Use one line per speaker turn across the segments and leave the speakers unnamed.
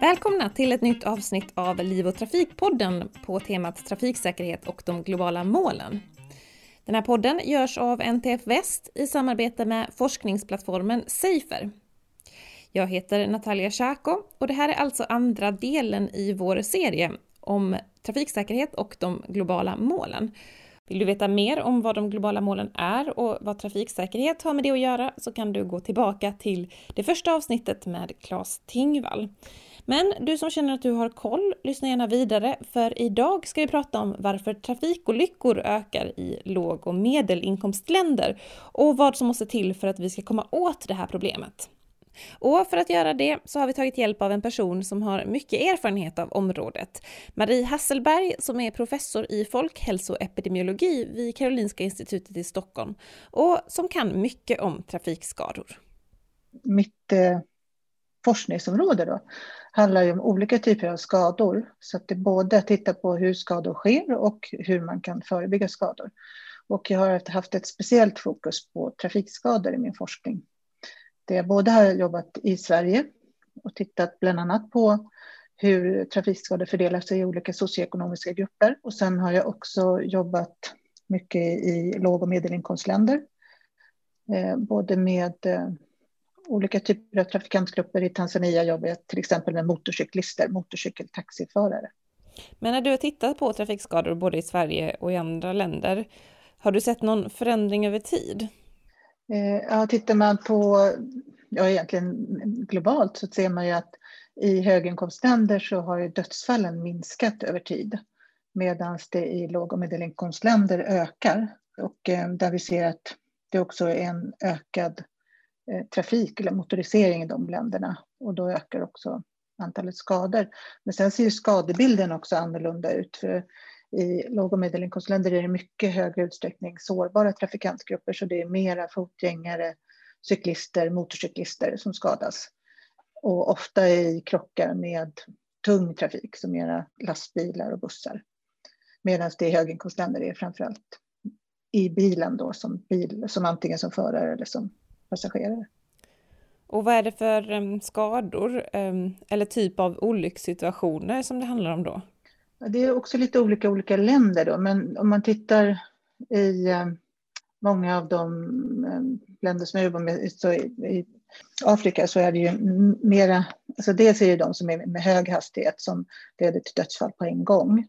Välkomna till ett nytt avsnitt av Liv och trafikpodden på temat trafiksäkerhet och de globala målen. Den här podden görs av NTF Väst i samarbete med forskningsplattformen Safer. Jag heter Natalia Schako och det här är alltså andra delen i vår serie om trafiksäkerhet och de globala målen. Vill du veta mer om vad de globala målen är och vad trafiksäkerhet har med det att göra så kan du gå tillbaka till det första avsnittet med Claes Tingvall. Men du som känner att du har koll, lyssna gärna vidare för idag ska vi prata om varför trafikolyckor ökar i låg och medelinkomstländer och vad som måste till för att vi ska komma åt det här problemet. Och för att göra det så har vi tagit hjälp av en person som har mycket erfarenhet av området. Marie Hasselberg som är professor i folkhälsoepidemiologi vid Karolinska institutet i Stockholm och som kan mycket om trafikskador.
Mitt eh, forskningsområde då handlar ju om olika typer av skador. Så att det både tittar på hur skador sker och hur man kan förebygga skador. Och jag har haft ett speciellt fokus på trafikskador i min forskning. Jag både har jobbat i Sverige och tittat bland annat på hur trafikskador fördelar sig i olika socioekonomiska grupper. Och sen har jag också jobbat mycket i låg och medelinkomstländer. Eh, både med eh, olika typer av trafikantgrupper. I Tanzania jobbar jag till exempel med motorcyklister, motorcykeltaxiförare.
Men när du har tittat på trafikskador både i Sverige och i andra länder, har du sett någon förändring över tid?
Eh, ja, tittar man på, ja egentligen globalt så ser man ju att i höginkomstländer så har ju dödsfallen minskat över tid medan det i låg och medelinkomstländer ökar. Och eh, där vi ser att det också är en ökad eh, trafik eller motorisering i de länderna och då ökar också antalet skador. Men sen ser ju skadebilden också annorlunda ut. För i låg och medelinkomstländer är det mycket högre utsträckning sårbara trafikantgrupper så det är mera fotgängare, cyklister, motorcyklister som skadas. Och ofta i krockar med tung trafik som mera lastbilar och bussar. Medan det i höginkomstländer är framförallt i bilen då som, bil, som antingen som förare eller som passagerare.
Och vad är det för ehm, skador ehm, eller typ av olyckssituationer som det handlar om då?
Det är också lite olika olika länder då, men om man tittar i eh, många av de eh, länder som jag jobbar med så i, Afrika så är det ju mera, alltså dels är det de som är med hög hastighet som leder till dödsfall på en gång.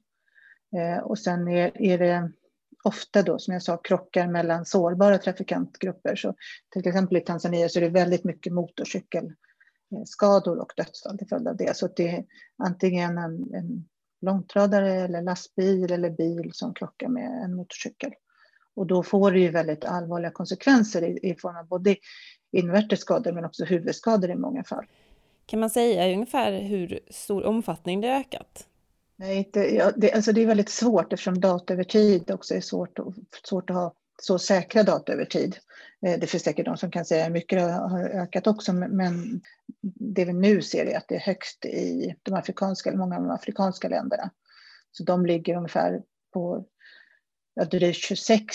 Eh, och sen är, är det ofta då, som jag sa, krockar mellan sårbara trafikantgrupper. Så till exempel i Tanzania så är det väldigt mycket motorcykelskador och dödsfall till följd av det. Så det är antingen en, en långtradare eller lastbil eller bil som krockar med en motorcykel. Och då får det ju väldigt allvarliga konsekvenser i, i form av både invärtes skador men också huvudskador i många fall.
Kan man säga ungefär hur stor omfattning det ökat?
Nej, inte, ja, det, alltså det är väldigt svårt eftersom data över tid också är svårt, svårt att ha så säkra data över tid. Eh, det finns säkert de som kan säga hur mycket det har ökat också, men det vi nu ser är att det är högst i de afrikanska, många av de afrikanska länderna. Så de ligger ungefär på ja, drygt 26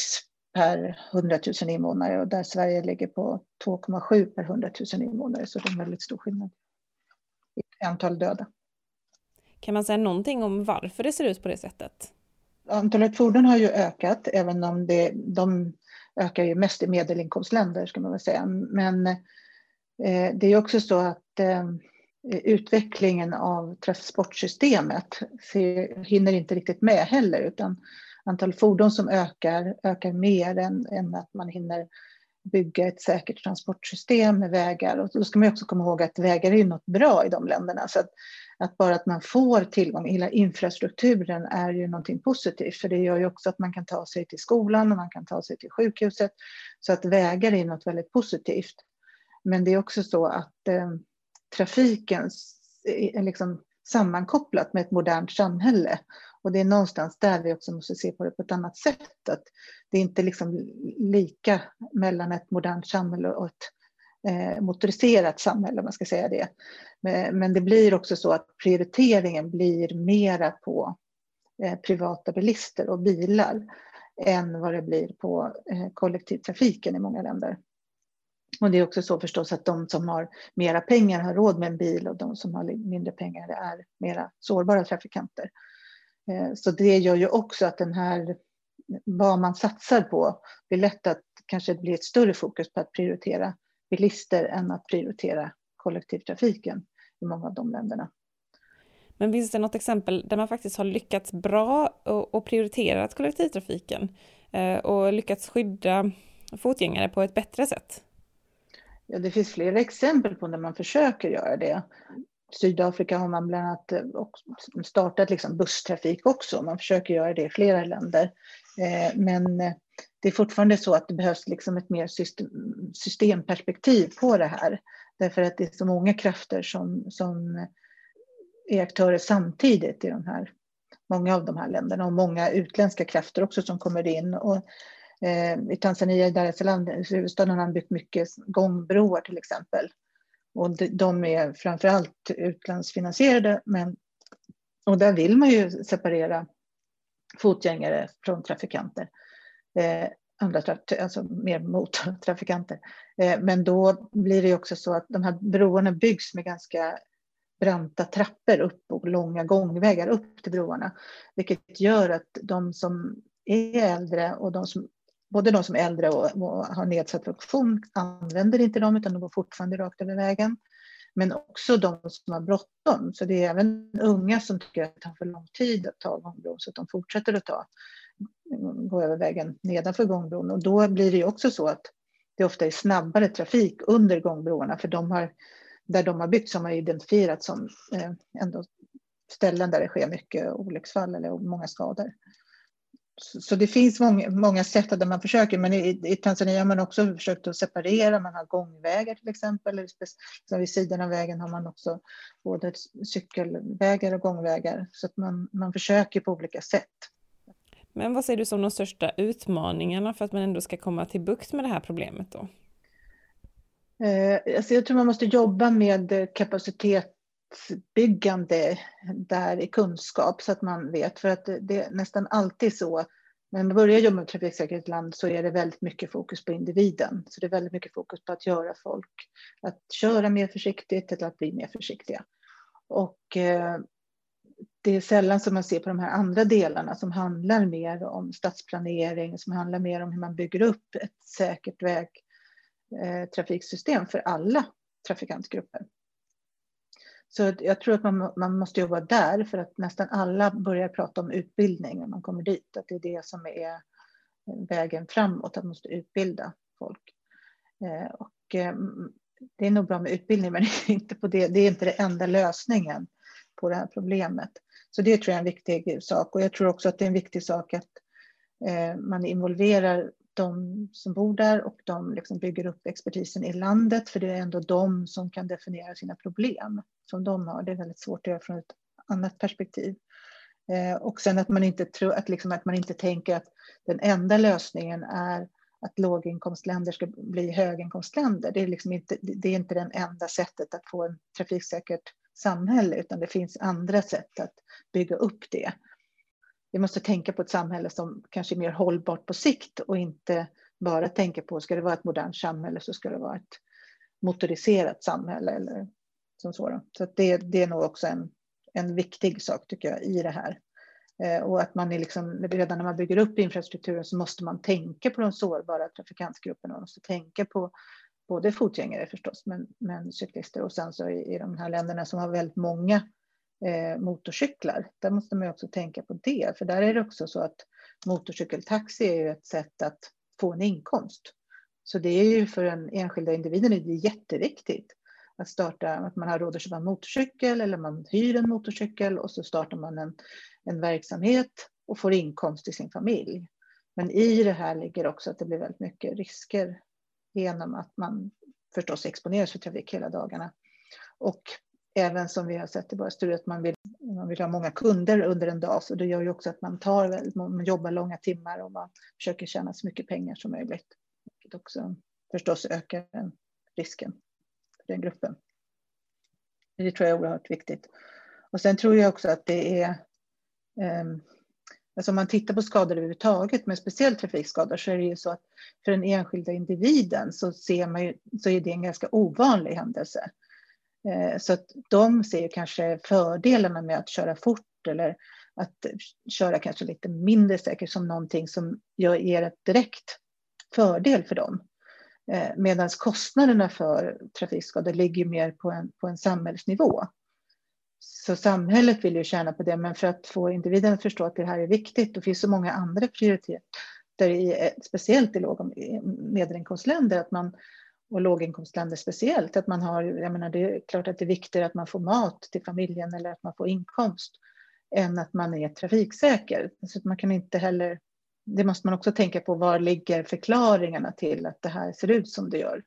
per 100 000 invånare och där Sverige ligger på 2,7 per 100 000 invånare, så det är en väldigt stor skillnad i antal döda.
Kan man säga någonting om varför det ser ut på det sättet?
Antalet fordon har ju ökat, även om det, de ökar ju mest i medelinkomstländer, ska man väl säga. Men eh, det är också så att Eh, utvecklingen av transportsystemet hinner inte riktigt med heller, utan antal fordon som ökar, ökar mer än, än att man hinner bygga ett säkert transportsystem med vägar. Och då ska man också komma ihåg att vägar är något bra i de länderna. Så att att bara att man får tillgång, hela infrastrukturen är ju någonting positivt för det gör ju också att man kan ta sig till skolan och man kan ta sig till sjukhuset. Så att vägar är något väldigt positivt. Men det är också så att eh, trafikens trafiken är liksom sammankopplat med ett modernt samhälle. Och det är någonstans där vi också måste se på det på ett annat sätt. Att det är inte liksom lika mellan ett modernt samhälle och ett eh, motoriserat samhälle, om man ska säga det. Men, men, det blir också så att prioriteringen blir mera på eh, privata bilister och bilar än vad det blir på eh, kollektivtrafiken i många länder. Och det är också så förstås att de som har mera pengar har råd med en bil och de som har mindre pengar är mera sårbara trafikanter. Eh, så det gör ju också att den här, vad man satsar på, det är lätt att kanske blir ett större fokus på att prioritera bilister än att prioritera kollektivtrafiken i många av de länderna.
Men finns det något exempel där man faktiskt har lyckats bra och, prioriterat kollektivtrafiken eh, och lyckats skydda fotgängare på ett bättre sätt?
Ja, det finns flera exempel på när man försöker göra det. Sydafrika har man bland annat eh, startat liksom busstrafik också. Man försöker göra det i flera länder. Eh, men eh, det är fortfarande så att det behövs liksom ett mer systemperspektiv på det här. Därför att det är så många krafter som, som är aktörer samtidigt i de här, många av de här länderna och många utländska krafter också som kommer in. Och, Eh, I Tanzania, i Dar es Salaam, huvudstaden, har man byggt mycket gångbroar till exempel. Och de, de är framför allt utlandsfinansierade, men och där vill man ju separera fotgängare från trafikanter. Eh, andra, alltså mer mot trafikanter. Eh, men då blir det också så att de här broarna byggs med ganska branta trappor upp och långa gångvägar upp till broarna. Vilket gör att de som är äldre och de som både de som är äldre och, och har nedsatt funktion använder inte dem utan de går fortfarande rakt över vägen. Men också de som har bråttom. Så det är även unga som tycker att det tar för lång tid att ta gångbron så att de fortsätter att ta, mm, gå över vägen nedanför gångbron. Och då blir det ju också så att det ofta är snabbare trafik under gångbroarna för de har där de har byggt som har identifierat som eh, ändå ställen där det sker mycket olycksfall eller många skador. Så, det finns många, många sätt där man försöker, men i, i Tanzania har man också försökt att separera. Man har gångvägar till exempel. Så vid sidan av vägen har man också både cykelvägar och gångvägar. Så att man, man försöker på olika sätt.
Men vad ser du som de största utmaningarna för att man ändå ska komma till bukt med det här problemet då?
Eh, alltså jag tror man måste jobba med byggande där i kunskap så att man vet. För att det är nästan alltid så när man börjar jobba med trafiksäkerhet i land så är det väldigt mycket fokus på individen. Så det är väldigt mycket fokus på att göra folk att köra mer försiktigt eller att bli mer försiktiga. Och eh, det är sällan som man ser på de här andra delarna som handlar mer om stadsplanering, som handlar mer om hur man bygger upp ett säkert vägtrafiksystem Eh, för alla trafikantgrupper. Så jag tror att man, man måste jobba där för att nästan alla börjar prata om utbildning när man kommer dit. Att det är det som är vägen framåt, att man måste utbilda folk. Eh, och eh, det är nog bra med utbildning, men det är inte, på det, det är inte den enda lösningen på det här problemet. Så det tror jag är en viktig sak. Och jag tror också att det är en viktig sak att eh, man involverar de som bor där och de liksom bygger upp expertisen i landet, för det är ändå de som kan definiera sina problem som de har. Det är väldigt svårt att göra från ett annat perspektiv. Eh, och sen att man inte tro, att, liksom, att man inte tänker att den enda lösningen är att låginkomstländer ska bli höginkomstländer. Det är, liksom inte, det är inte det enda sättet att få ett trafiksäkert samhälle, utan det finns andra sätt att bygga upp det vi måste tänka på ett samhälle som kanske är mer hållbart på sikt och inte bara tänka på, ska det vara ett modernt samhälle så ska det vara ett motoriserat samhälle eller som så. Så det, det är nog också en, en viktig sak tycker jag i det här. Eh, och att man är liksom, redan när man bygger upp infrastrukturen så måste man tänka på de sårbara trafikantgrupperna. Man måste tänka på både fotgängare förstås, men, men cyklister och sen så i, i de här länderna som har väldigt många eh, motorcyklar. Där måste man också tänka på det, för där är det också så att motorcykeltaxi är ju ett sätt att få en inkomst. Så det är ju för den enskilda individen är det jätteviktigt att starta, att man har råd att köpa en motorcykel eller man hyr en motorcykel och så startar man en, en verksamhet och får inkomst till sin familj. Men i det här ligger också att det blir väldigt mycket risker genom att man förstås exponeras för trafik hela dagarna. Och även som vi har sett i våra studier att man vill, man vill ha många kunder under en dag. Så det gör ju också att man, tar, man jobbar långa timmar och man försöker tjäna så mycket pengar som möjligt. Vilket också förstås ökar risken den gruppen. Det tror jag är oerhört viktigt. Och sen tror jag också att det är um, Alltså om man tittar på skador överhuvudtaget, men speciellt trafikskador, så är det ju så att för den enskilda individen så, ser man ju, så är det en ganska ovanlig händelse. Eh, så att de ser kanske fördelarna med att köra fort eller att köra kanske lite mindre säkert som någonting som ger ett direkt fördel för dem. Eh, Medan kostnaderna för trafikskador ligger mer på en, på en samhällsnivå. Så samhället vill ju tjäna på det, men för att få individen att förstå att det här är viktigt, och finns så många andra prioriteter, i, eh, speciellt i låg och medelinkomstländer, att man, och låginkomstländer speciellt, att man har, jag menar det är klart att det är viktigare att man får mat till familjen eller att man får inkomst än att man är trafiksäker. Så att man kan inte heller, det måste man också tänka på, var ligger förklaringarna till att det här ser ut som det gör?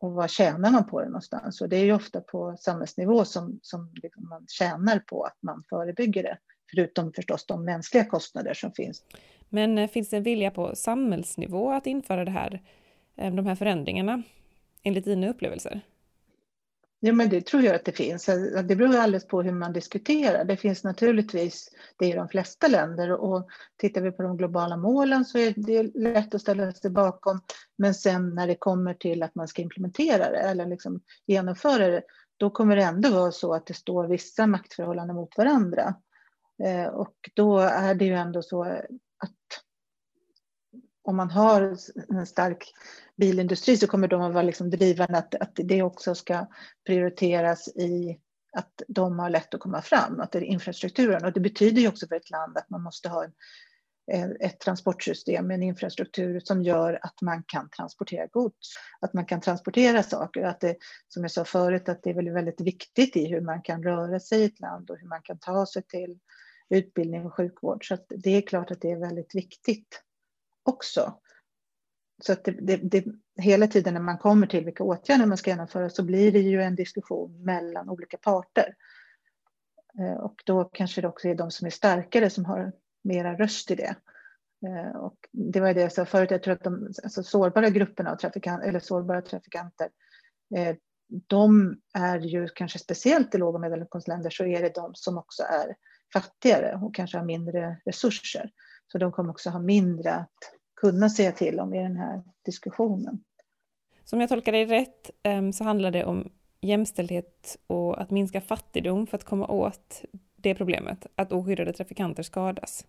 Och vad tjänar man på det någonstans? Och det är ju ofta på samhällsnivå som, som liksom man tjänar på att man förebygger det. Förutom förstås de mänskliga kostnader som finns.
Men eh, finns det en vilja på samhällsnivå att införa det här, eh, de här förändringarna, enligt dina upplevelser?
Ja, men det tror jag att det finns. Alltså, det beror alldeles på hur man diskuterar. Det finns naturligtvis det i de flesta länder och tittar vi på de globala målen så är det lätt att ställa sig bakom. Men sen när det kommer till att man ska implementera det eller liksom genomföra det, då kommer det ändå vara så att det står vissa maktförhållanden mot varandra. Eh, och då är det ju ändå så att om man har en stark bilindustri så kommer de att vara liksom drivande att, att det också ska prioriteras i att de har lätt att komma fram, att det är infrastrukturen. Och det betyder ju också för ett land att man måste ha en, eh, ett transportsystem med en infrastruktur som gör att man kan transportera gods, att man kan transportera saker. Att det, som jag sa förut, att det är väldigt, väldigt viktigt i hur man kan röra sig i ett land och hur man kan ta sig till utbildning och sjukvård. Så det är klart att det är väldigt viktigt också. Så att det, det, det, hela tiden när man kommer till vilka åtgärder man ska genomföra så blir det ju en diskussion mellan olika parter. Eh, och då kanske det också är de som är starkare som har mera röst i det. Eh, och det var det jag sa förut, jag tror att de alltså sårbara grupperna av trafikanter eller sårbara trafikanter, eh, de är ju kanske speciellt i låg och medelinkomstländer så är det de som också är fattigare och kanske har mindre resurser. Så de kommer också ha mindre att kunna säga till om i den här diskussionen.
Som jag tolkar dig rätt ehm, så handlar det om jämställdhet och att minska fattigdom för att komma åt det problemet, att oskyddade trafikanter skadas.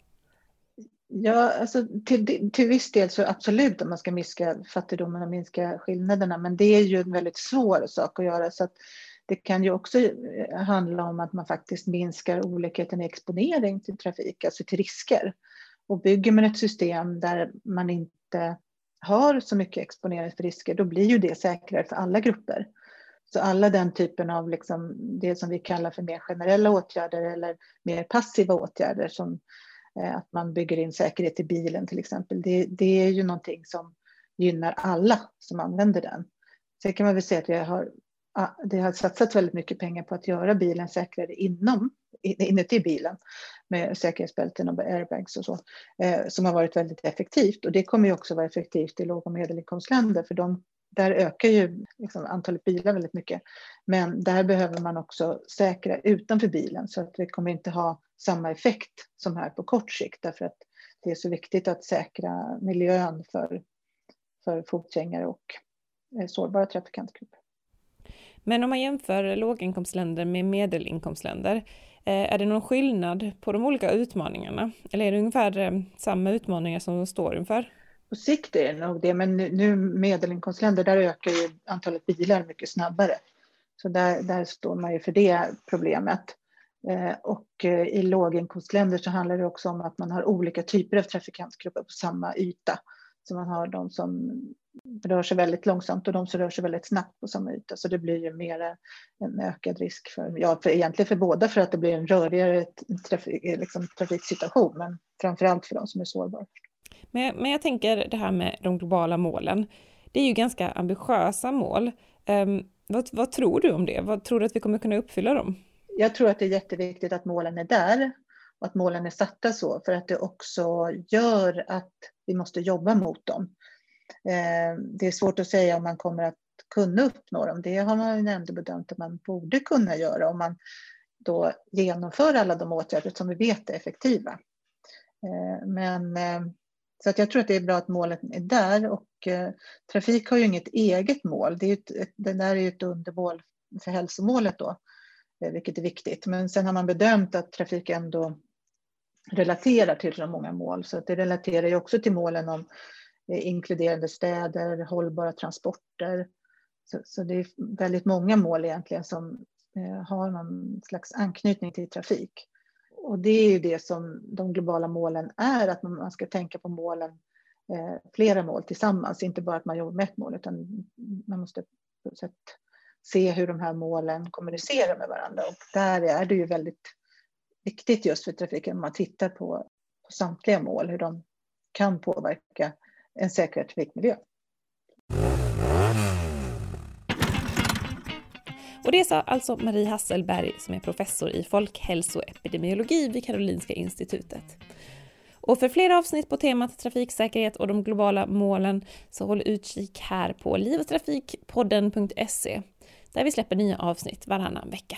Ja, alltså till, till viss del så absolut om man ska minska fattigdomen och minska skillnaderna, men det är ju en väldigt svår sak att göra. Så att det kan ju också eh, handla om att man faktiskt minskar olikheten i exponering till trafik, alltså till risker. Och bygger man ett system där man inte har så mycket exponering för risker, då blir ju det säkrare för alla grupper. Så alla den typen av liksom, det som vi kallar för mer generella åtgärder eller mer passiva åtgärder som eh, att man bygger in säkerhet i bilen till exempel, det, det är ju någonting som gynnar alla som använder den. Sen kan man väl säga att jag har det har satsats väldigt mycket pengar på att göra bilen säkrare inom, inuti bilen med säkerhetsbälten och airbags och så, eh, som har varit väldigt effektivt. Och det kommer ju också vara effektivt i låg och medelinkomstländer, för de, där ökar ju liksom antalet bilar väldigt mycket. Men där behöver man också säkra utanför bilen, så att vi kommer inte ha samma effekt som här på kort sikt, därför att det är så viktigt att säkra miljön för, för fotgängare och eh, sårbara trafikantgrupper.
Men om man jämför låginkomstländer med medelinkomstländer, Eh, är det någon skillnad på de olika utmaningarna? Eller är det ungefär eh, samma utmaningar som de står inför?
På sikt är det nog det, men nu medelinkomstländer, där ökar ju antalet bilar mycket snabbare. Så där, där står man ju för det problemet. Eh, och i låginkomstländer så handlar det också om att man har olika typer av trafikantgrupper på samma yta. Så man har de som rör sig väldigt långsamt och de som rör sig väldigt snabbt på samma yta. Så det blir ju mer en ökad risk för, ja, för egentligen för båda för att det blir en rörigare trafik, liksom, trafiksituation, men framför allt för de som är sårbara.
Men, men jag tänker det här med de globala målen. Det är ju ganska ambitiösa mål. Um, vad, vad tror du om det? Vad tror du att vi kommer kunna uppfylla dem?
Jag tror att det är jätteviktigt att målen är där och att målen är satta så för att det också gör att vi måste jobba mot dem. Eh, det är svårt att säga om man kommer att kunna uppnå dem. Det har man ju ändå bedömt att man borde kunna göra om man då genomför alla de åtgärder som vi vet är effektiva. Eh, men eh, så att jag tror att det är bra att målet är där och eh, trafik har ju inget eget mål. Det, är ett, det där är ju ett undermål för hälsomålet då, vilket är viktigt. Men sen har man bedömt att trafik ändå relaterar till så många mål, så att det relaterar ju också till målen om Eh, inkluderande städer, hållbara transporter. Så, så det är väldigt många mål egentligen som eh, har någon slags anknytning till trafik. Och det är ju det som de globala målen är, att man, ska tänka på målen, eh, flera mål tillsammans, inte bara att man jobbar med ett mål, utan man måste på sätt se hur de här målen kommunicerar med varandra. Och där är det ju väldigt viktigt just för trafiken, om man tittar på, på samtliga mål, hur de kan påverka en säkrare trafikmiljö.
Och det sa alltså Marie Hasselberg som är professor i folkhälsoepidemiologi vid Karolinska institutet. Och för fler avsnitt på temat trafiksäkerhet och de globala målen så håll utkik här på livochtrafikpodden.se där vi släpper nya avsnitt varannan vecka.